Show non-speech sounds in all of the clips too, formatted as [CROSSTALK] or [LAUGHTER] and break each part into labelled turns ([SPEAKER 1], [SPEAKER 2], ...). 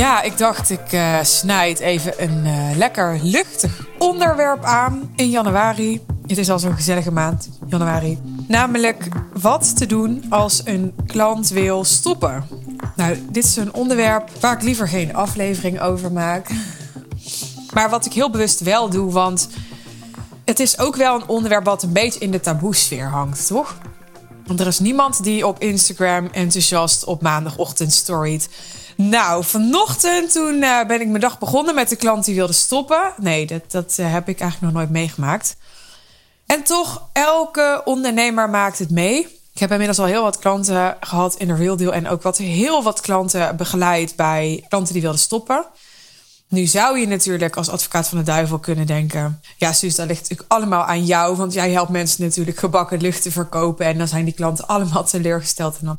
[SPEAKER 1] Ja, ik dacht ik uh, snijd even een uh, lekker luchtig onderwerp aan in januari. Het is al zo'n gezellige maand, januari. Namelijk wat te doen als een klant wil stoppen. Nou, dit is een onderwerp waar ik liever geen aflevering over maak. Maar wat ik heel bewust wel doe, want het is ook wel een onderwerp wat een beetje in de taboesfeer hangt, toch? Want er is niemand die op Instagram enthousiast op maandagochtend storyt. Nou, vanochtend toen uh, ben ik mijn dag begonnen met de klant die wilde stoppen. Nee, dat, dat uh, heb ik eigenlijk nog nooit meegemaakt. En toch, elke ondernemer maakt het mee. Ik heb inmiddels al heel wat klanten gehad in de Real Deal. En ook wat, heel wat klanten begeleid bij klanten die wilden stoppen. Nu zou je natuurlijk als advocaat van de duivel kunnen denken... ja, Suus, dat ligt natuurlijk allemaal aan jou... want jij helpt mensen natuurlijk gebakken lucht te verkopen... en dan zijn die klanten [LAUGHS] allemaal teleurgesteld... en dan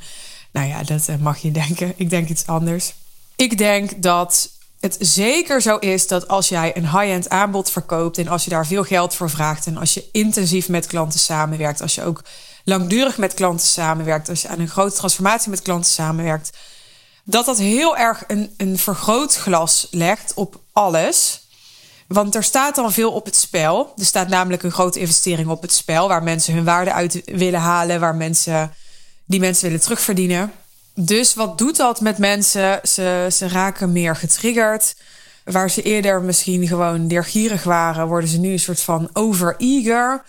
[SPEAKER 1] nou ja, dat eh, mag je denken. Ik denk iets anders. Ik denk dat het zeker zo is dat als jij een high-end aanbod verkoopt en als je daar veel geld voor vraagt en als je intensief met klanten samenwerkt, als je ook langdurig met klanten samenwerkt, als je aan een grote transformatie met klanten samenwerkt, dat dat heel erg een, een vergrootglas legt op alles. Want er staat dan veel op het spel. Er staat namelijk een grote investering op het spel, waar mensen hun waarde uit willen halen, waar mensen die mensen willen terugverdienen. Dus wat doet dat met mensen? Ze, ze raken meer getriggerd. Waar ze eerder misschien gewoon leergierig waren, worden ze nu een soort van over-eager.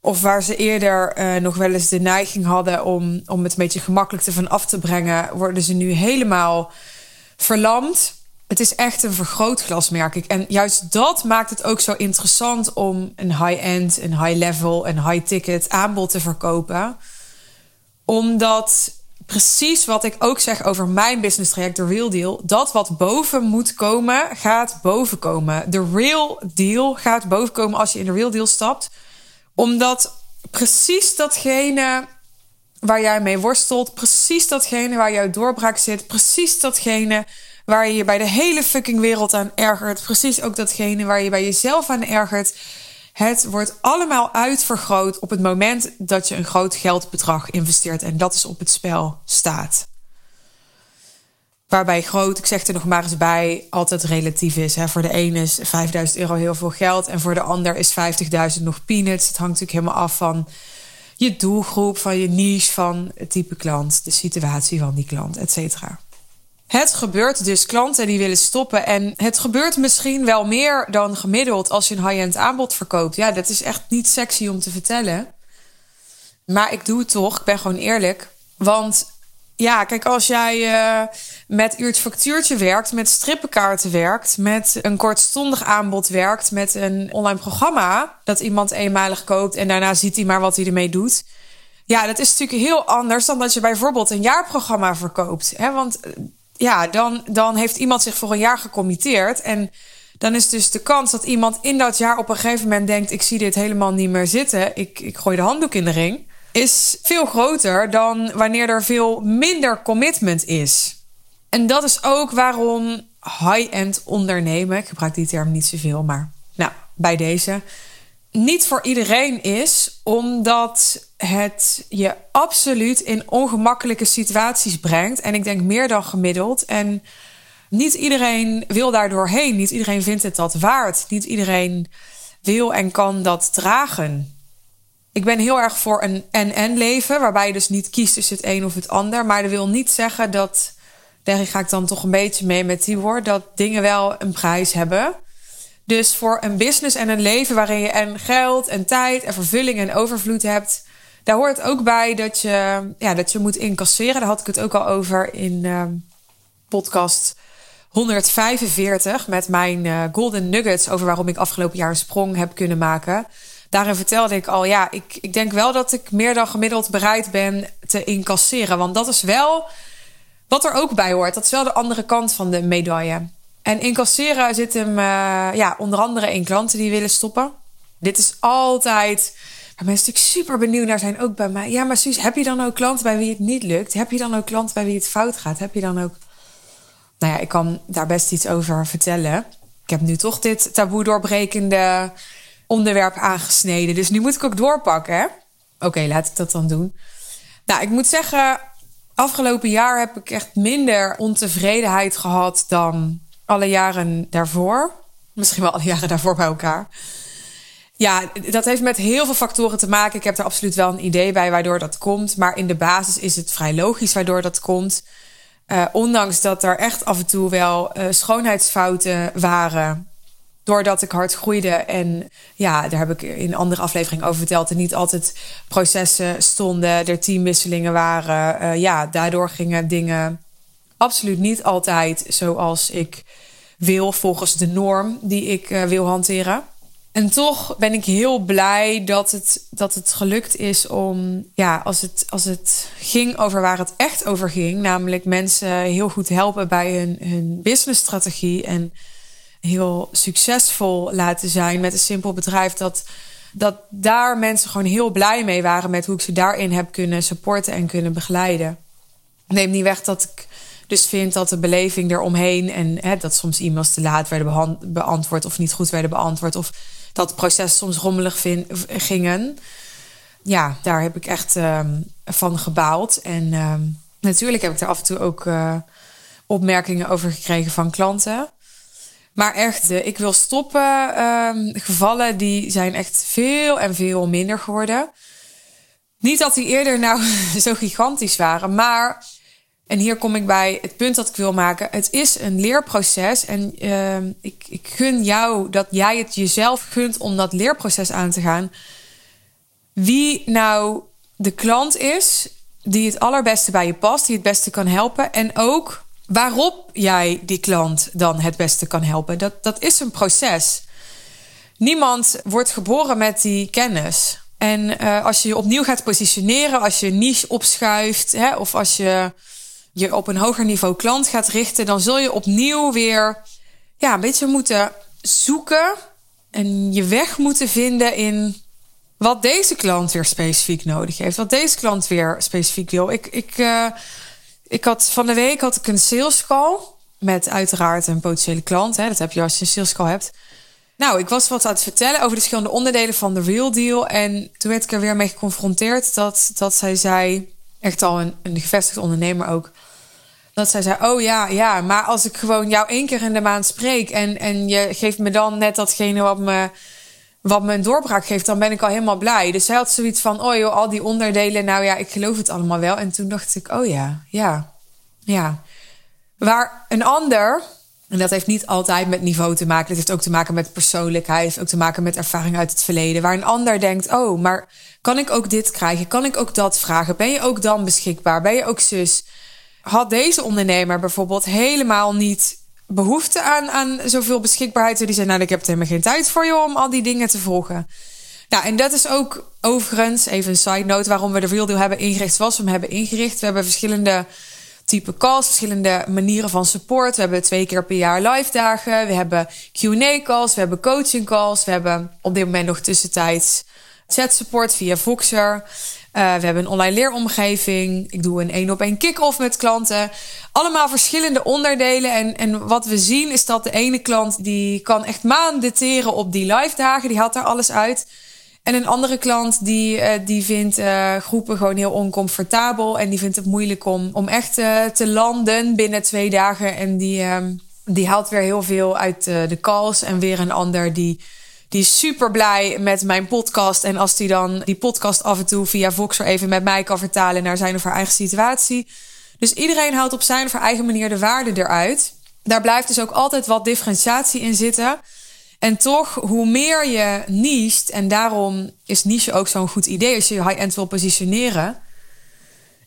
[SPEAKER 1] Of waar ze eerder uh, nog wel eens de neiging hadden om, om het een beetje gemakkelijk te van af te brengen, worden ze nu helemaal verlamd. Het is echt een vergrootglas, merk ik. En juist dat maakt het ook zo interessant om een high-end, een high-level, een high-ticket aanbod te verkopen omdat precies wat ik ook zeg over mijn business traject, de Real Deal, dat wat boven moet komen, gaat boven komen. De Real Deal gaat boven komen als je in de Real Deal stapt. Omdat precies datgene waar jij mee worstelt, precies datgene waar jouw doorbraak zit, precies datgene waar je je bij de hele fucking wereld aan ergert, precies ook datgene waar je bij jezelf aan ergert het wordt allemaal uitvergroot op het moment dat je een groot geldbedrag investeert en dat is op het spel staat. Waarbij groot, ik zeg er nog maar eens bij, altijd relatief is. Hè. Voor de ene is 5000 euro heel veel geld en voor de ander is 50.000 nog peanuts. Het hangt natuurlijk helemaal af van je doelgroep, van je niche, van het type klant, de situatie van die klant, et cetera. Het gebeurt dus klanten die willen stoppen. En het gebeurt misschien wel meer dan gemiddeld als je een high-end aanbod verkoopt. Ja, dat is echt niet sexy om te vertellen. Maar ik doe het toch. Ik ben gewoon eerlijk. Want ja, kijk, als jij uh, met uurtje factuurtje werkt, met strippenkaarten werkt, met een kortstondig aanbod werkt, met een online programma dat iemand eenmalig koopt en daarna ziet hij maar wat hij ermee doet. Ja, dat is natuurlijk heel anders dan dat je bijvoorbeeld een jaarprogramma verkoopt. Hè? Want ja, dan, dan heeft iemand zich voor een jaar gecommitteerd. En dan is dus de kans dat iemand in dat jaar op een gegeven moment denkt: ik zie dit helemaal niet meer zitten. Ik, ik gooi de handdoek in de ring. Is veel groter dan wanneer er veel minder commitment is. En dat is ook waarom high-end ondernemen, ik gebruik die term niet zoveel, maar nou, bij deze, niet voor iedereen is, omdat het je absoluut in ongemakkelijke situaties brengt. En ik denk meer dan gemiddeld. En niet iedereen wil daar doorheen. Niet iedereen vindt het dat waard. Niet iedereen wil en kan dat dragen. Ik ben heel erg voor een en-en leven, waarbij je dus niet kiest tussen het een of het ander. Maar dat wil niet zeggen dat, daar ga ik dan toch een beetje mee met die woord, dat dingen wel een prijs hebben. Dus voor een business en een leven waarin je en geld en tijd en vervulling en overvloed hebt, daar hoort ook bij dat je, ja, dat je moet incasseren. Daar had ik het ook al over in uh, podcast 145 met mijn uh, golden nuggets over waarom ik afgelopen jaar een sprong heb kunnen maken. Daarin vertelde ik al, ja, ik, ik denk wel dat ik meer dan gemiddeld bereid ben te incasseren. Want dat is wel wat er ook bij hoort. Dat is wel de andere kant van de medaille. En incasseren zit hem uh, ja, onder andere in klanten die willen stoppen. Dit is altijd waar mensen natuurlijk super benieuwd naar zijn, ook bij mij. Ja, maar Suus, heb je dan ook klanten bij wie het niet lukt? Heb je dan ook klanten bij wie het fout gaat? Heb je dan ook... nou ja, ik kan daar best iets over vertellen. Ik heb nu toch dit taboe doorbrekende onderwerp aangesneden. Dus nu moet ik ook doorpakken. Oké, laat ik dat dan doen. Nou, ik moet zeggen, afgelopen jaar heb ik echt minder ontevredenheid gehad dan alle jaren daarvoor. Misschien wel alle jaren daarvoor bij elkaar. Ja, dat heeft met heel veel factoren te maken. Ik heb er absoluut wel een idee bij waardoor dat komt. Maar in de basis is het vrij logisch waardoor dat komt. Uh, ondanks dat er echt af en toe wel uh, schoonheidsfouten waren. Doordat ik hard groeide. En ja, daar heb ik in andere afleveringen over verteld. Er niet altijd processen stonden. Er teamwisselingen waren. Uh, ja, daardoor gingen dingen absoluut niet altijd zoals ik wil. Volgens de norm die ik wil hanteren. En toch ben ik heel blij dat het, dat het gelukt is om, ja, als het, als het ging over waar het echt over ging, namelijk mensen heel goed helpen bij hun, hun businessstrategie en heel succesvol laten zijn met een simpel bedrijf, dat, dat daar mensen gewoon heel blij mee waren met hoe ik ze daarin heb kunnen supporten en kunnen begeleiden. Neem niet weg dat ik dus vind dat de beleving eromheen en hè, dat soms e-mails te laat werden beantwoord of niet goed werden beantwoord of dat het proces soms rommelig gingen. Ja, daar heb ik echt um, van gebaald. En um, natuurlijk heb ik er af en toe ook uh, opmerkingen over gekregen van klanten. Maar echt, de ik wil stoppen um, gevallen, die zijn echt veel en veel minder geworden. Niet dat die eerder nou [LAUGHS] zo gigantisch waren, maar en hier kom ik bij het punt dat ik wil maken. Het is een leerproces. En uh, ik, ik gun jou dat jij het jezelf gunt om dat leerproces aan te gaan. Wie nou de klant is die het allerbeste bij je past, die het beste kan helpen. En ook waarop jij die klant dan het beste kan helpen. Dat, dat is een proces. Niemand wordt geboren met die kennis. En uh, als je je opnieuw gaat positioneren, als je niche opschuift, hè, of als je je op een hoger niveau klant gaat richten, dan zul je opnieuw weer ja, een beetje moeten zoeken en je weg moeten vinden in wat deze klant weer specifiek nodig heeft, wat deze klant weer specifiek wil. Ik, ik, uh, ik had van de week had ik een sales call met uiteraard een potentiële klant. Hè, dat heb je als je een sales call hebt. Nou, ik was wat aan het vertellen over de verschillende onderdelen van de real deal. En toen werd ik er weer mee geconfronteerd dat, dat zij zei, echt al een, een gevestigd ondernemer ook. Dat zij zei: Oh ja, ja, maar als ik gewoon jou één keer in de maand spreek en, en je geeft me dan net datgene wat me, wat me een doorbraak geeft, dan ben ik al helemaal blij. Dus zij had zoiets van: Oh joh, al die onderdelen, nou ja, ik geloof het allemaal wel. En toen dacht ik: Oh ja, ja, ja. Waar een ander, en dat heeft niet altijd met niveau te maken, het heeft ook te maken met persoonlijkheid, heeft ook te maken met ervaring uit het verleden. Waar een ander denkt: Oh, maar kan ik ook dit krijgen? Kan ik ook dat vragen? Ben je ook dan beschikbaar? Ben je ook zus? Had deze ondernemer bijvoorbeeld helemaal niet behoefte aan, aan zoveel beschikbaarheid. Die zei, nou, ik heb er helemaal geen tijd voor je om al die dingen te volgen. Nou, en dat is ook overigens, even een side note, waarom we de Real Deal hebben ingericht zoals we hem hebben ingericht. We hebben verschillende type calls, verschillende manieren van support. We hebben twee keer per jaar live dagen. We hebben Q&A calls, we hebben coaching calls. We hebben op dit moment nog tussentijds chat support via Voxer. Uh, we hebben een online leeromgeving. Ik doe een één op één kick-off met klanten. Allemaal verschillende onderdelen. En, en wat we zien is dat de ene klant die kan echt maanden teren op die live dagen. Die haalt daar alles uit. En een andere klant die, uh, die vindt uh, groepen gewoon heel oncomfortabel. En die vindt het moeilijk om, om echt te landen binnen twee dagen. En die, ehm, die haalt weer heel veel uit de calls. En weer een ander die die is super blij met mijn podcast. En als die dan die podcast af en toe via Voxer even met mij kan vertalen naar zijn of haar eigen situatie. Dus iedereen haalt op zijn of haar eigen manier de waarde eruit. Daar blijft dus ook altijd wat differentiatie in zitten. En toch, hoe meer je niest, en daarom is niche ook zo'n goed idee als je high-end wil positioneren.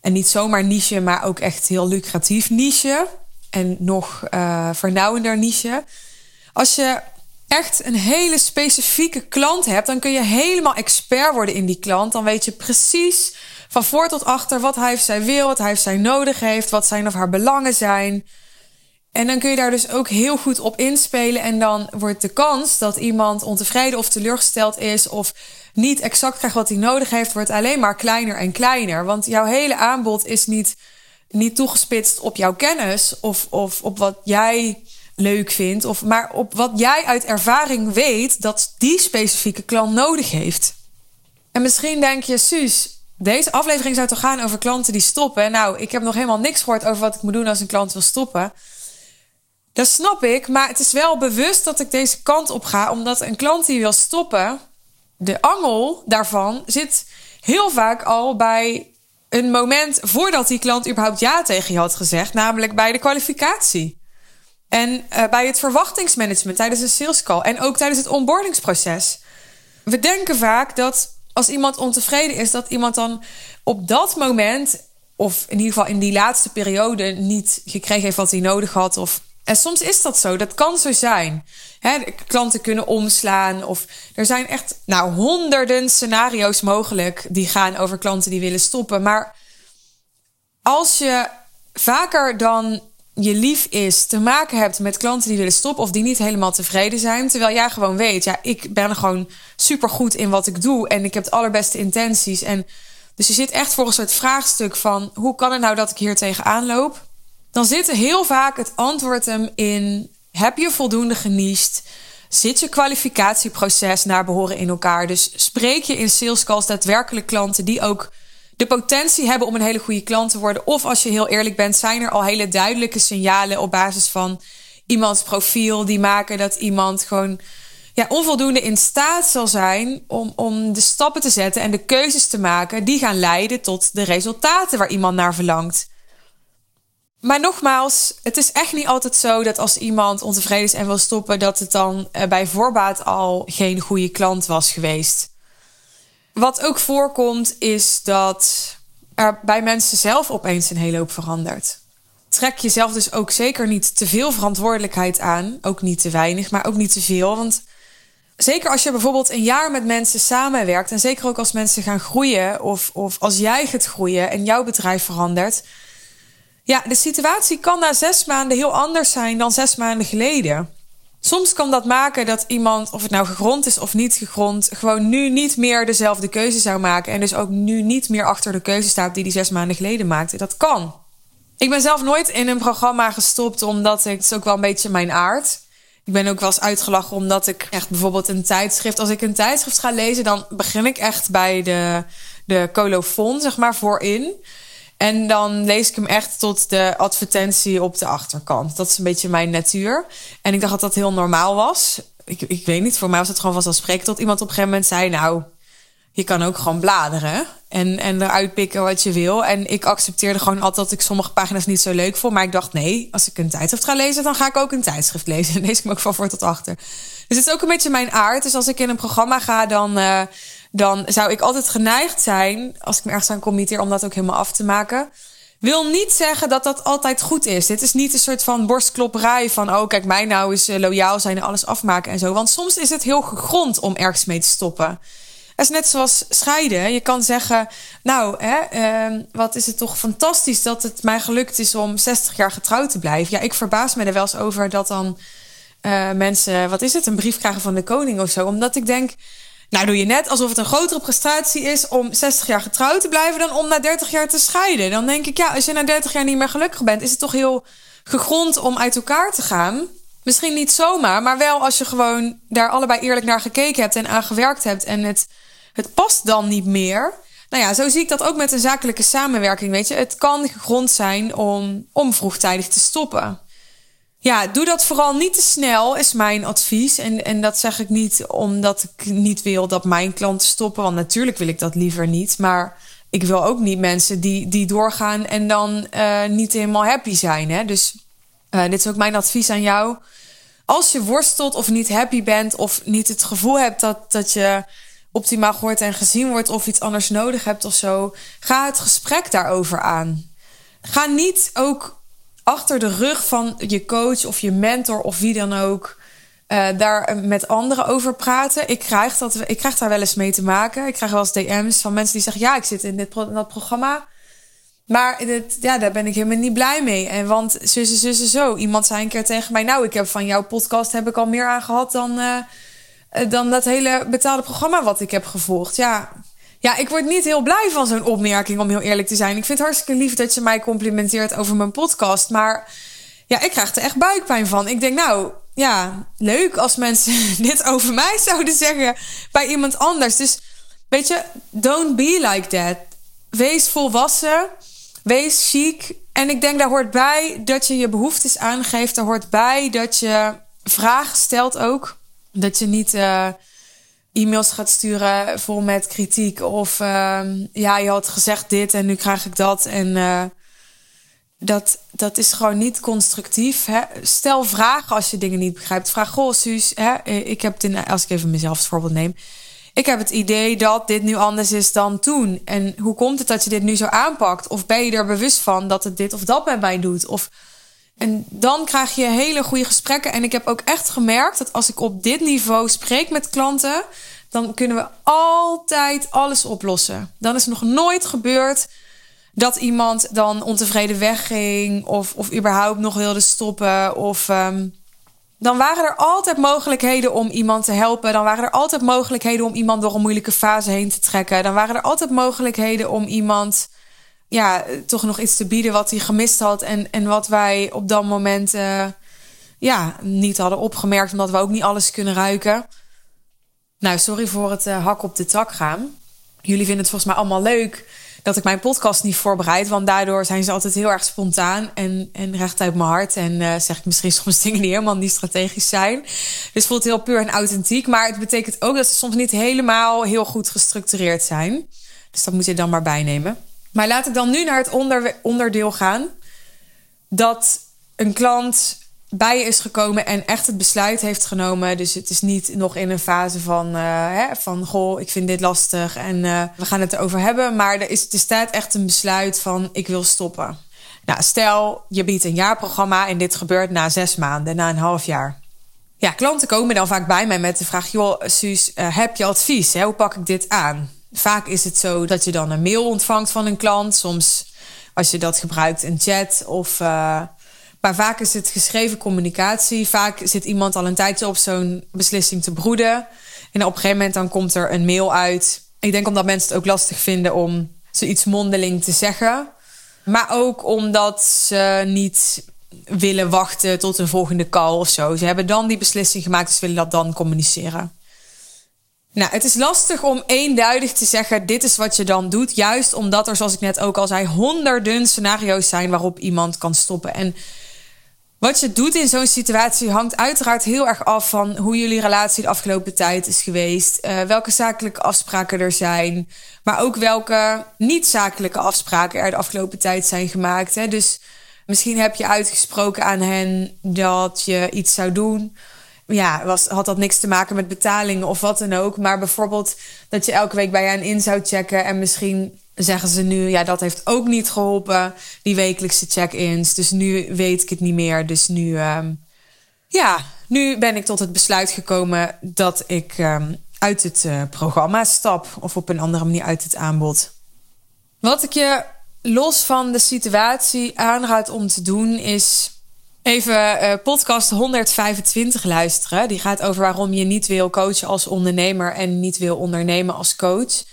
[SPEAKER 1] En niet zomaar niche, maar ook echt heel lucratief niche. En nog uh, vernauwender niche. Als je echt een hele specifieke klant hebt, dan kun je helemaal expert worden in die klant. Dan weet je precies van voor tot achter wat hij of zij wil, wat hij of zij nodig heeft, wat zijn of haar belangen zijn. En dan kun je daar dus ook heel goed op inspelen. En dan wordt de kans dat iemand ontevreden of teleurgesteld is of niet exact krijgt wat hij nodig heeft, wordt alleen maar kleiner en kleiner. Want jouw hele aanbod is niet niet toegespitst op jouw kennis of, of op wat jij leuk vindt, of maar op wat jij uit ervaring weet dat die specifieke klant nodig heeft. En misschien denk je, Suus, deze aflevering zou toch gaan over klanten die stoppen. Nou, ik heb nog helemaal niks gehoord over wat ik moet doen als een klant wil stoppen. Dat snap ik, maar het is wel bewust dat ik deze kant op ga, omdat een klant die wil stoppen, de angel daarvan zit heel vaak al bij een moment voordat die klant überhaupt ja tegen je had gezegd, namelijk bij de kwalificatie. En uh, bij het verwachtingsmanagement tijdens een sales call en ook tijdens het onboardingsproces. We denken vaak dat als iemand ontevreden is, dat iemand dan op dat moment, of in ieder geval in die laatste periode, niet gekregen heeft wat hij nodig had. Of, en soms is dat zo, dat kan zo zijn. Hè, klanten kunnen omslaan. Of er zijn echt nou, honderden scenario's mogelijk die gaan over klanten die willen stoppen. Maar als je vaker dan je lief is te maken hebt met klanten die willen stoppen of die niet helemaal tevreden zijn. Terwijl jij gewoon weet, ja, ik ben gewoon super goed in wat ik doe en ik heb de allerbeste intenties. En dus je zit echt voor een soort vraagstuk van hoe kan het nou dat ik hier tegenaan loop? Dan zit er heel vaak het antwoord hem in: heb je voldoende geniest? Zit je kwalificatieproces naar behoren in elkaar? Dus spreek je in sales calls daadwerkelijk klanten die ook de potentie hebben om een hele goede klant te worden. Of als je heel eerlijk bent, zijn er al hele duidelijke signalen op basis van iemands profiel die maken dat iemand gewoon ja, onvoldoende in staat zal zijn om, om de stappen te zetten en de keuzes te maken die gaan leiden tot de resultaten waar iemand naar verlangt. Maar nogmaals, het is echt niet altijd zo dat als iemand ontevreden is en wil stoppen, dat het dan eh, bij voorbaat al geen goede klant was geweest. Wat ook voorkomt is dat er bij mensen zelf opeens een hele hoop verandert. Trek jezelf dus ook zeker niet te veel verantwoordelijkheid aan. Ook niet te weinig, maar ook niet te veel. Want zeker als je bijvoorbeeld een jaar met mensen samenwerkt. En zeker ook als mensen gaan groeien. Of, of als jij gaat groeien en jouw bedrijf verandert. Ja, de situatie kan na zes maanden heel anders zijn dan zes maanden geleden. Soms kan dat maken dat iemand, of het nou gegrond is of niet gegrond, gewoon nu niet meer dezelfde keuze zou maken. En dus ook nu niet meer achter de keuze staat die die zes maanden geleden maakte. Dat kan. Ik ben zelf nooit in een programma gestopt, omdat ik, het is ook wel een beetje mijn aard. Ik ben ook wel eens uitgelachen omdat ik echt bijvoorbeeld een tijdschrift, als ik een tijdschrift ga lezen, dan begin ik echt bij de, de colofon, zeg maar, voorin. En dan lees ik hem echt tot de advertentie op de achterkant. Dat is een beetje mijn natuur. En ik dacht dat dat heel normaal was. Ik, ik weet niet, voor mij was het gewoon vanzelfsprekend tot iemand op een gegeven moment zei... nou, je kan ook gewoon bladeren en, en eruit pikken wat je wil. En ik accepteerde gewoon altijd dat ik sommige pagina's niet zo leuk vond. Maar ik dacht, nee, als ik een tijdschrift ga lezen, dan ga ik ook een tijdschrift lezen. En [LAUGHS] lees ik me ook van voor tot achter. Dus het is ook een beetje mijn aard. Dus als ik in een programma ga, dan... Uh, dan zou ik altijd geneigd zijn, als ik me ergens aan committeer, om dat ook helemaal af te maken. Wil niet zeggen dat dat altijd goed is. Dit is niet een soort van borstklopperij van, oh kijk, mij nou is eh, loyaal zijn en alles afmaken en zo. Want soms is het heel gegrond om ergens mee te stoppen. Het is net zoals scheiden. Je kan zeggen, nou, hè, uh, wat is het toch fantastisch dat het mij gelukt is om 60 jaar getrouwd te blijven. Ja, ik verbaas me er wel eens over dat dan uh, mensen, wat is het, een brief krijgen van de koning of zo. Omdat ik denk, nou, doe je net alsof het een grotere prestatie is om 60 jaar getrouwd te blijven dan om na 30 jaar te scheiden. Dan denk ik, ja, als je na 30 jaar niet meer gelukkig bent, is het toch heel gegrond om uit elkaar te gaan. Misschien niet zomaar, maar wel als je gewoon daar allebei eerlijk naar gekeken hebt en aan gewerkt hebt en het, het past dan niet meer. Nou ja, zo zie ik dat ook met een zakelijke samenwerking. Weet je, het kan gegrond zijn om, om vroegtijdig te stoppen. Ja, doe dat vooral niet te snel, is mijn advies. En, en dat zeg ik niet omdat ik niet wil dat mijn klanten stoppen. Want natuurlijk wil ik dat liever niet. Maar ik wil ook niet mensen die, die doorgaan en dan uh, niet helemaal happy zijn. Hè? Dus uh, dit is ook mijn advies aan jou. Als je worstelt of niet happy bent of niet het gevoel hebt dat, dat je optimaal gehoord en gezien wordt of iets anders nodig hebt of zo, ga het gesprek daarover aan. Ga niet ook achter de rug van je coach of je mentor of wie dan ook. Uh, daar met anderen over praten. Ik krijg, dat, ik krijg daar wel eens mee te maken. Ik krijg wel eens DM's van mensen die zeggen: Ja, ik zit in dit dat programma. Maar ja, daar ben ik helemaal niet blij mee. En want zussen, zussen, zo. Iemand zei een keer tegen mij: Nou, ik heb van jouw podcast heb ik al meer aan gehad dan, uh, dan dat hele betaalde programma wat ik heb gevolgd. Ja, Ja, ik word niet heel blij van zo'n opmerking, om heel eerlijk te zijn. Ik vind het hartstikke lief dat je mij complimenteert over mijn podcast. Maar ja, ik krijg er echt buikpijn van. Ik denk, nou, ja, leuk als mensen [LAUGHS] dit over mij zouden zeggen bij iemand anders. Dus weet je, don't be like that. Wees volwassen, wees chic. En ik denk, daar hoort bij dat je je behoeftes aangeeft. Daar hoort bij dat je vragen stelt ook. Dat je niet uh, e-mails gaat sturen vol met kritiek. Of uh, ja, je had gezegd dit en nu krijg ik dat. En uh, dat, dat is gewoon niet constructief. Hè? Stel vragen als je dingen niet begrijpt. Vraag, goh, Suus, hè? ik heb het als ik even mezelf als voorbeeld neem. Ik heb het idee dat dit nu anders is dan toen. En hoe komt het dat je dit nu zo aanpakt? Of ben je er bewust van dat het dit of dat met mij doet? Of en dan krijg je hele goede gesprekken. En ik heb ook echt gemerkt dat als ik op dit niveau spreek met klanten, dan kunnen we altijd alles oplossen. Dan is nog nooit gebeurd dat iemand dan ontevreden wegging of, of überhaupt nog wilde stoppen. Of um, dan waren er altijd mogelijkheden om iemand te helpen. Dan waren er altijd mogelijkheden om iemand door een moeilijke fase heen te trekken. Dan waren er altijd mogelijkheden om iemand ja, toch nog iets te bieden wat hij gemist had. En, en wat wij op dat moment uh, ja, niet hadden opgemerkt, omdat we ook niet alles kunnen ruiken. Nou, sorry voor het uh, hak op de tak gaan. Jullie vinden het volgens mij allemaal leuk dat ik mijn podcast niet voorbereid. Want daardoor zijn ze altijd heel erg spontaan en, en recht uit mijn hart. En uh, zeg ik misschien [LAUGHS] soms dingen die helemaal niet strategisch zijn. Dus het voelt heel puur en authentiek. Maar het betekent ook dat ze soms niet helemaal heel goed gestructureerd zijn. Dus dat moet je dan maar bijnemen. Maar laat ik dan nu naar het onder, onderdeel gaan. Dat een klant bij je is gekomen en echt het besluit heeft genomen. Dus het is niet nog in een fase van, uh, hè, van goh, ik vind dit lastig en uh, we gaan het erover hebben. Maar er, is, er staat echt een besluit van ik wil stoppen. Nou, stel je biedt een jaarprogramma en dit gebeurt na zes maanden, na een half jaar. Ja, klanten komen dan vaak bij mij met de vraag: Joh, Suus, uh, heb je advies? Hè? Hoe pak ik dit aan? Vaak is het zo dat je dan een mail ontvangt van een klant. Soms, als je dat gebruikt, een chat. Of, uh, maar vaak is het geschreven communicatie. Vaak zit iemand al een tijdje op zo'n beslissing te broeden. En op een gegeven moment dan komt er een mail uit. Ik denk omdat mensen het ook lastig vinden om zoiets mondeling te zeggen. Maar ook omdat ze niet willen wachten tot een volgende call of zo. Ze hebben dan die beslissing gemaakt, dus willen dat dan communiceren. Nou, het is lastig om eenduidig te zeggen: dit is wat je dan doet. Juist omdat er, zoals ik net ook al zei, honderden scenario's zijn waarop iemand kan stoppen. En wat je doet in zo'n situatie hangt uiteraard heel erg af van hoe jullie relatie de afgelopen tijd is geweest. Uh, welke zakelijke afspraken er zijn. Maar ook welke niet-zakelijke afspraken er de afgelopen tijd zijn gemaakt. Hè? Dus misschien heb je uitgesproken aan hen dat je iets zou doen ja, was, had dat niks te maken met betalingen of wat dan ook. Maar bijvoorbeeld dat je elke week bij hen in zou checken. En misschien zeggen ze nu, ja, dat heeft ook niet geholpen. Die wekelijkse check-ins. Dus nu weet ik het niet meer. Dus nu, um, ja, nu ben ik tot het besluit gekomen dat ik um, uit het uh, programma stap. Of op een andere manier uit het aanbod. Wat ik je los van de situatie aanraad om te doen is Even uh, podcast 125 luisteren. Die gaat over waarom je niet wil coachen als ondernemer en niet wil ondernemen als coach.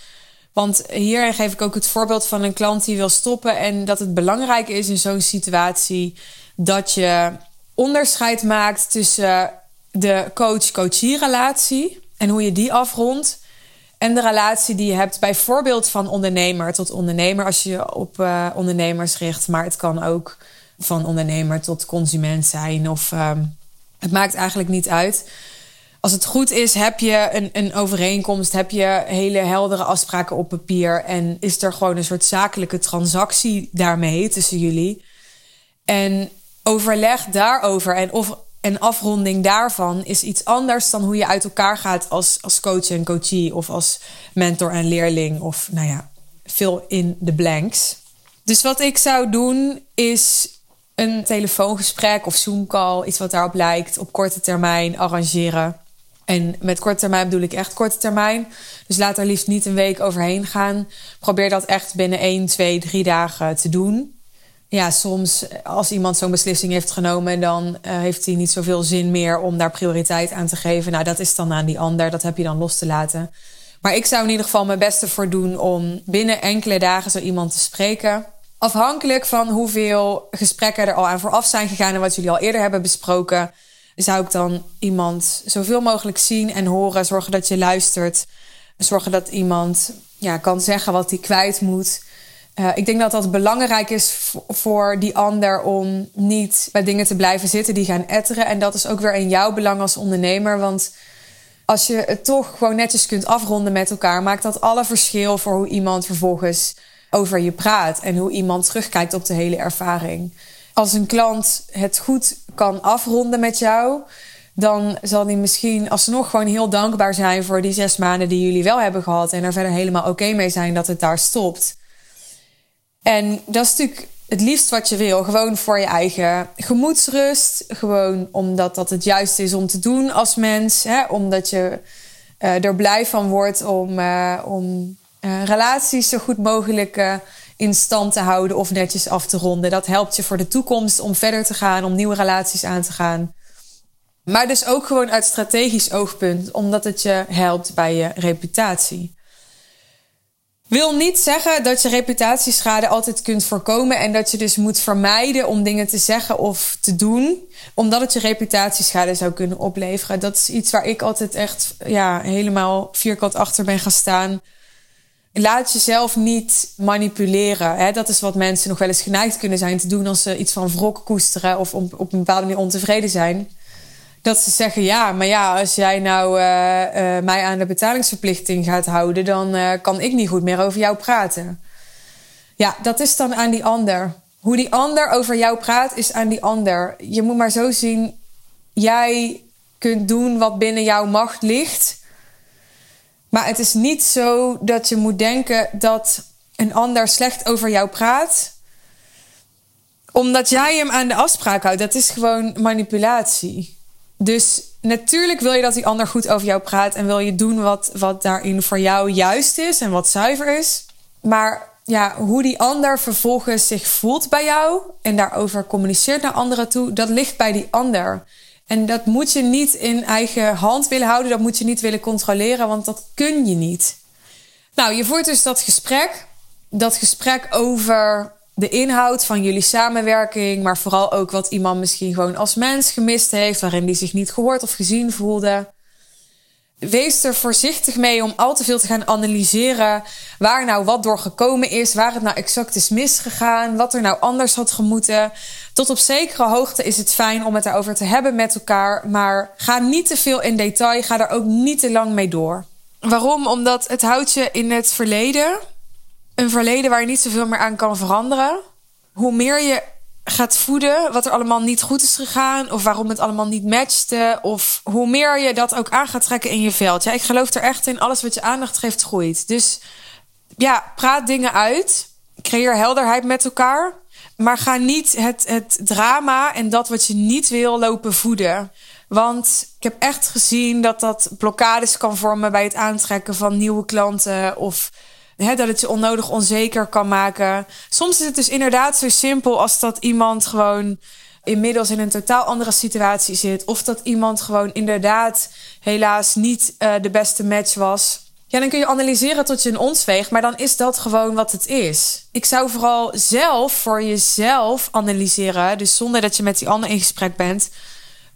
[SPEAKER 1] Want hierin geef ik ook het voorbeeld van een klant die wil stoppen en dat het belangrijk is in zo'n situatie dat je onderscheid maakt tussen de coach-coachie relatie en hoe je die afrondt. En de relatie die je hebt bijvoorbeeld van ondernemer tot ondernemer als je je op uh, ondernemers richt. Maar het kan ook van ondernemer tot consument zijn. Of um, het maakt eigenlijk niet uit. Als het goed is, heb je een, een overeenkomst, heb je hele heldere afspraken op papier en is er gewoon een soort zakelijke transactie daarmee tussen jullie. En overleg daarover en, of, en afronding daarvan is iets anders dan hoe je uit elkaar gaat als, als coach en coachie of als mentor en leerling of nou ja, veel in de blanks. Dus wat ik zou doen is een telefoongesprek of Zoom-call, iets wat daarop lijkt, op korte termijn arrangeren. En met korte termijn bedoel ik echt korte termijn. Dus laat er liefst niet een week overheen gaan. Probeer dat echt binnen 1, 2, 3 dagen te doen. Ja, soms als iemand zo'n beslissing heeft genomen, dan uh, heeft hij niet zoveel zin meer om daar prioriteit aan te geven. Nou, dat is dan aan die ander. Dat heb je dan los te laten. Maar ik zou in ieder geval mijn beste voor doen om binnen enkele dagen zo iemand te spreken. Afhankelijk van hoeveel gesprekken er al aan vooraf zijn gegaan en wat jullie al eerder hebben besproken, zou ik dan iemand zoveel mogelijk zien en horen. Zorgen dat je luistert. Zorgen dat iemand ja, kan zeggen wat hij kwijt moet. Uh, ik denk dat dat belangrijk is voor die ander om niet bij dingen te blijven zitten die gaan etteren. En dat is ook weer in jouw belang als ondernemer. Want als je het toch gewoon netjes kunt afronden met elkaar, maakt dat alle verschil voor hoe iemand vervolgens over je praat en hoe iemand terugkijkt op de hele ervaring. Als een klant het goed kan afronden met jou, dan zal die misschien alsnog gewoon heel dankbaar zijn voor die zes maanden die jullie wel hebben gehad en er verder helemaal oké mee zijn dat het daar stopt. En dat is natuurlijk het liefst wat je wil. Gewoon voor je eigen gemoedsrust. Gewoon omdat dat het juiste is om te doen als mens. Hè? Omdat je uh, er blij van wordt om, uh, om uh, relaties zo goed mogelijk in stand te houden of netjes af te ronden. Dat helpt je voor de toekomst om verder te gaan, om nieuwe relaties aan te gaan. Maar dus ook gewoon uit strategisch oogpunt, omdat het je helpt bij je reputatie. Wil niet zeggen dat je reputatieschade altijd kunt voorkomen en dat je dus moet vermijden om dingen te zeggen of te doen, omdat het je reputatieschade zou kunnen opleveren. Dat is iets waar ik altijd echt ja, helemaal vierkant achter ben gaan staan. Laat jezelf niet manipuleren. Hè? Dat is wat mensen nog wel eens geneigd kunnen zijn te doen als ze iets van wrok koesteren of op, op een bepaalde manier ontevreden zijn dat ze zeggen: ja, maar ja, als jij nou uh, uh, mij aan de betalingsverplichting gaat houden, dan uh, kan ik niet goed meer over jou praten. Ja, dat is dan aan die ander. Hoe die ander over jou praat, is aan die ander. Je moet maar zo zien: jij kunt doen wat binnen jouw macht ligt. Maar het is niet zo dat je moet denken dat een ander slecht over jou praat omdat jij hem aan de afspraak houdt. Dat is gewoon manipulatie. Dus natuurlijk wil je dat die ander goed over jou praat en wil je doen wat, wat daarin voor jou juist is en wat zuiver is. Maar ja, hoe die ander vervolgens zich voelt bij jou en daarover communiceert naar anderen toe, dat ligt bij die ander. En dat moet je niet in eigen hand willen houden, dat moet je niet willen controleren, want dat kun je niet. Nou, je voert dus dat gesprek. Dat gesprek over de inhoud van jullie samenwerking, maar vooral ook wat iemand misschien gewoon als mens gemist heeft, waarin die zich niet gehoord of gezien voelde. Wees er voorzichtig mee om al te veel te gaan analyseren waar nou wat door gekomen is, waar het nou exact is misgegaan, wat er nou anders had gemoeten. Tot op zekere hoogte is het fijn om het daarover te hebben met elkaar, maar ga niet te veel in detail, ga er ook niet te lang mee door. Waarom? Omdat het houdt je in het verleden een verleden waar je niet zoveel meer aan kan veranderen. Hoe meer je gaat voeden wat er allemaal niet goed is gegaan, of waarom het allemaal niet matchte, of hoe meer je dat ook aan gaat trekken in je veld. Ja, ik geloof er echt in, alles wat je aandacht geeft groeit. Dus ja, praat dingen uit, creëer helderheid met elkaar, maar ga niet het, het drama en dat wat je niet wil lopen voeden. Want ik heb echt gezien dat dat blokkades kan vormen bij het aantrekken van nieuwe klanten of dat het je onnodig onzeker kan maken. Soms is het dus inderdaad zo simpel als dat iemand gewoon inmiddels in een totaal andere situatie zit. Of dat iemand gewoon inderdaad helaas niet uh, de beste match was. Ja, dan kun je analyseren tot je een ons weegt, maar dan is dat gewoon wat het is. Ik zou vooral zelf voor jezelf analyseren, dus zonder dat je met die ander in gesprek bent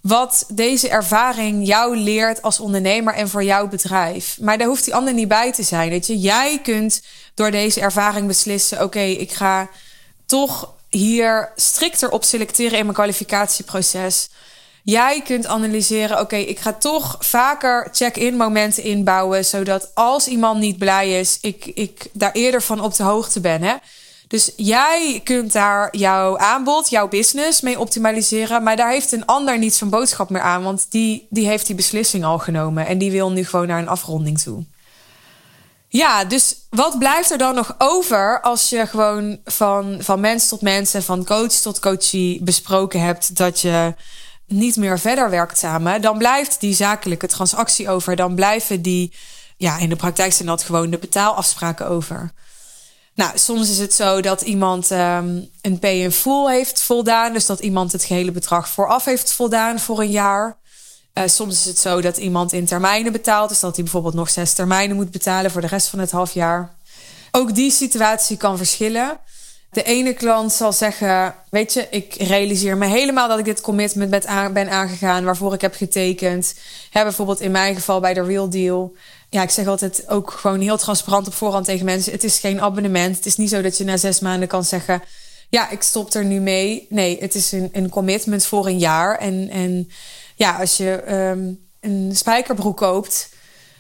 [SPEAKER 1] wat deze ervaring jou leert als ondernemer en voor jouw bedrijf. Maar daar hoeft die ander niet bij te zijn. Weet je, jij kunt door deze ervaring beslissen: oké, ik ga toch hier strikter op selecteren in mijn kwalificatieproces. Jij kunt analyseren: oké, ik ga toch vaker check-in momenten inbouwen, zodat als iemand niet blij is, ik, ik daar eerder van op de hoogte ben. Hè? Dus jij kunt daar jouw aanbod, jouw business mee optimaliseren. Maar daar heeft een ander niet zo'n boodschap meer aan. Want die, die heeft die beslissing al genomen. En die wil nu gewoon naar een afronding toe. Ja, dus wat blijft er dan nog over als je gewoon van, van mens tot mens en van coach tot coachie besproken hebt dat je niet meer verder werkt samen? Dan blijft die zakelijke transactie over. Dan blijven die, ja, in de praktijk zijn dat gewoon de betaalafspraken over. Nou, soms is het zo dat iemand um, een pay in full heeft voldaan. Dus dat iemand het gehele bedrag vooraf heeft voldaan voor een jaar. Uh, soms is het zo dat iemand in termijnen betaalt. Dus dat hij bijvoorbeeld nog zes termijnen moet betalen voor de rest van het halfjaar. Ook die situatie kan verschillen. De ene klant zal zeggen: Weet je, ik realiseer me helemaal dat ik dit commitment aan, ben aangegaan waarvoor ik heb getekend. Hè, bijvoorbeeld in mijn geval bij de Real Deal. Ja, ik zeg altijd ook gewoon heel transparant op voorhand tegen mensen: Het is geen abonnement. Het is niet zo dat je na zes maanden kan zeggen: Ja, ik stop er nu mee. Nee, het is een, een commitment voor een jaar. En, en ja, als je um, een spijkerbroek koopt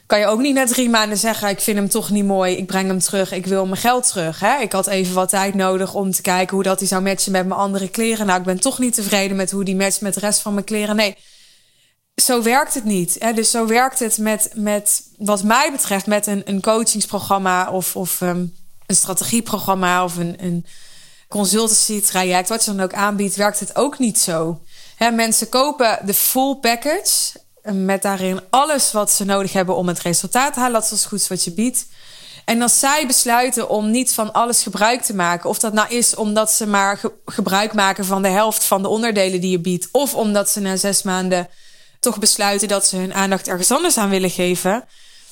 [SPEAKER 1] kan je ook niet na drie maanden zeggen: Ik vind hem toch niet mooi, ik breng hem terug, ik wil mijn geld terug. Hè? Ik had even wat tijd nodig om te kijken hoe dat die zou matchen met mijn andere kleren. Nou, ik ben toch niet tevreden met hoe die matcht met de rest van mijn kleren. Nee, zo werkt het niet. Hè? Dus zo werkt het met, met, wat mij betreft, met een, een coachingsprogramma of, of um, een strategieprogramma of een, een consultancy traject, wat je dan ook aanbiedt, werkt het ook niet zo. Hè, mensen kopen de full package met daarin alles wat ze nodig hebben om het resultaat te halen. Dat is goed wat je biedt. En als zij besluiten om niet van alles gebruik te maken, of dat nou is omdat ze maar gebruik maken van de helft van de onderdelen die je biedt, of omdat ze na zes maanden toch besluiten dat ze hun aandacht ergens anders aan willen geven,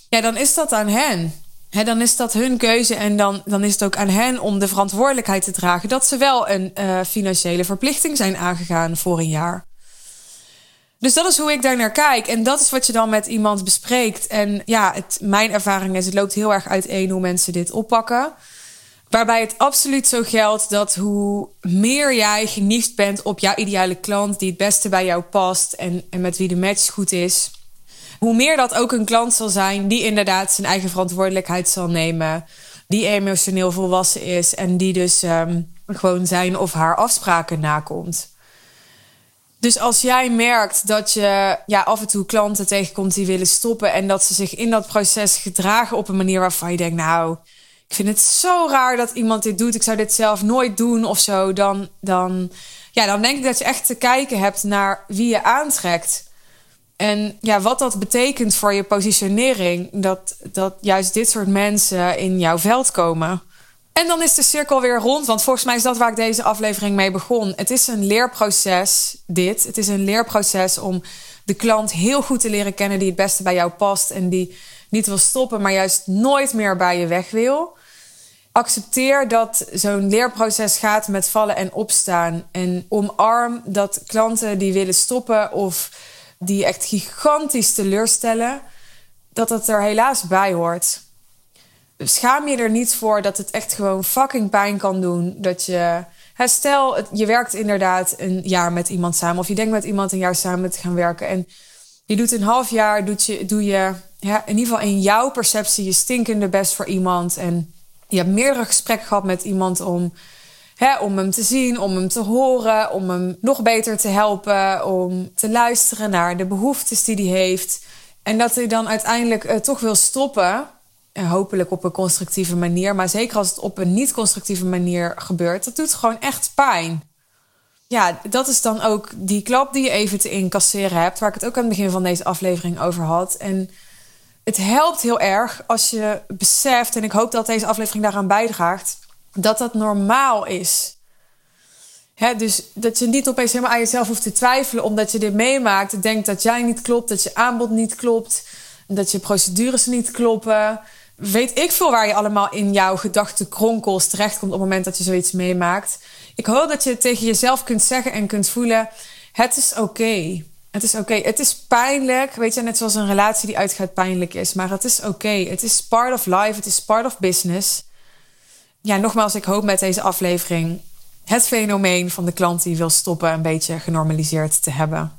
[SPEAKER 1] ja, dan is dat aan hen. dan is dat hun keuze en dan, dan is het ook aan hen om de verantwoordelijkheid te dragen dat ze wel een uh, financiële verplichting zijn aangegaan voor een jaar. Dus dat is hoe ik daar naar kijk. En dat is wat je dan met iemand bespreekt. En ja, het, mijn ervaring is, het loopt heel erg uiteen hoe mensen dit oppakken. Waarbij het absoluut zo geldt dat hoe meer jij geniefd bent op jouw ideale klant, die het beste bij jou past en, en met wie de match goed is, hoe meer dat ook een klant zal zijn die inderdaad zijn eigen verantwoordelijkheid zal nemen, die emotioneel volwassen is en die dus um, gewoon zijn of haar afspraken nakomt. Dus als jij merkt dat je ja, af en toe klanten tegenkomt die willen stoppen en dat ze zich in dat proces gedragen op een manier waarvan je denkt, nou, ik vind het zo raar dat iemand dit doet, ik zou dit zelf nooit doen of zo, dan, dan, ja, dan denk ik dat je echt te kijken hebt naar wie je aantrekt. En ja, wat dat betekent voor je positionering, dat, dat juist dit soort mensen in jouw veld komen. En dan is de cirkel weer rond. Want volgens mij is dat waar ik deze aflevering mee begon. Het is een leerproces, dit. Het is een leerproces om de klant heel goed te leren kennen die het beste bij jou past. En die niet wil stoppen, maar juist nooit meer bij je weg wil. Accepteer dat zo'n leerproces gaat met vallen en opstaan. En omarm dat klanten die willen stoppen of die echt gigantisch teleurstellen, dat dat er helaas bij hoort schaam je er niet voor dat het echt gewoon fucking pijn kan doen. Dat je. Stel, je werkt inderdaad een jaar met iemand samen. Of je denkt met iemand een jaar samen te gaan werken. En je doet een half jaar, doet je, doe je ja, in ieder geval in jouw perceptie je stinkende best voor iemand. En je hebt meerdere gesprekken gehad met iemand om, hè, om hem te zien, om hem te horen, om hem nog beter te helpen, om te luisteren naar de behoeftes die hij heeft. En dat hij dan uiteindelijk uh, toch wil stoppen hopelijk op een constructieve manier. Maar zeker als het op een niet-constructieve manier gebeurt, dat doet gewoon echt pijn. Ja, dat is dan ook die klap die je even te incasseren hebt, waar ik het ook aan het begin van deze aflevering over had. En het helpt heel erg als je beseft, en ik hoop dat deze aflevering daaraan bijdraagt, dat dat normaal is. dus dat je niet opeens helemaal aan jezelf hoeft te twijfelen omdat je dit meemaakt. Denkt dat jij niet klopt, dat je aanbod niet klopt, dat je procedures niet kloppen weet ik veel waar je allemaal in jouw gedachtenkronkels terechtkomt op het moment dat je zoiets meemaakt. Ik hoop dat je tegen jezelf kunt zeggen en kunt voelen: het is oké. Het is oké. Het is pijnlijk. Weet je, net zoals een relatie die uitgaat pijnlijk is. Maar het is oké. Het is part of life. Het is part of business. Ja, nogmaals, ik hoop met deze aflevering het fenomeen van de klant die wil stoppen een beetje genormaliseerd te hebben.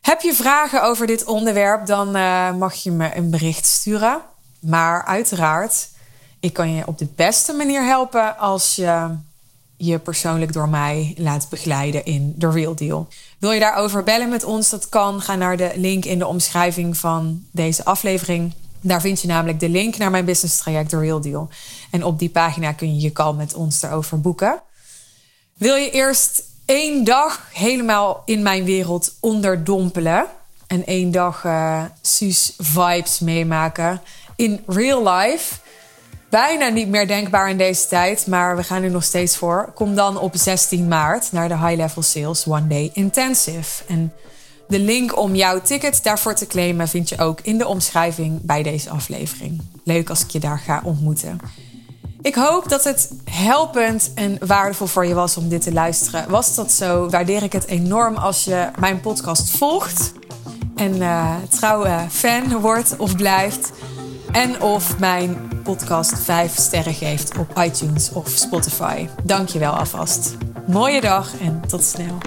[SPEAKER 1] Heb je vragen over dit onderwerp, dan uh, mag je me een bericht sturen. Maar uiteraard, ik kan je op de beste manier helpen als je je persoonlijk door mij laat begeleiden in The Real Deal. Wil je daarover bellen met ons? Dat kan. Ga naar de link in de omschrijving van deze aflevering. Daar vind je namelijk de link naar mijn business traject The Real Deal. En op die pagina kun je je call met ons erover boeken. Wil je eerst één dag helemaal in mijn wereld onderdompelen en één dag uh, Suus vibes meemaken in real life. Bijna niet meer denkbaar in deze tijd, maar we gaan er nog steeds voor. Kom dan op 16 maart naar de High Level Sales One Day Intensive. En De link om jouw ticket daarvoor te claimen vind je ook in de omschrijving bij deze aflevering. Leuk als ik je daar ga ontmoeten. Ik hoop dat het helpend en waardevol voor je was om dit te luisteren. Was dat zo, waardeer ik het enorm als je mijn podcast volgt en uh, trouwe fan wordt of blijft. En of mijn podcast 5 sterren geeft op iTunes of Spotify. Dank je wel alvast. Mooie dag en tot snel.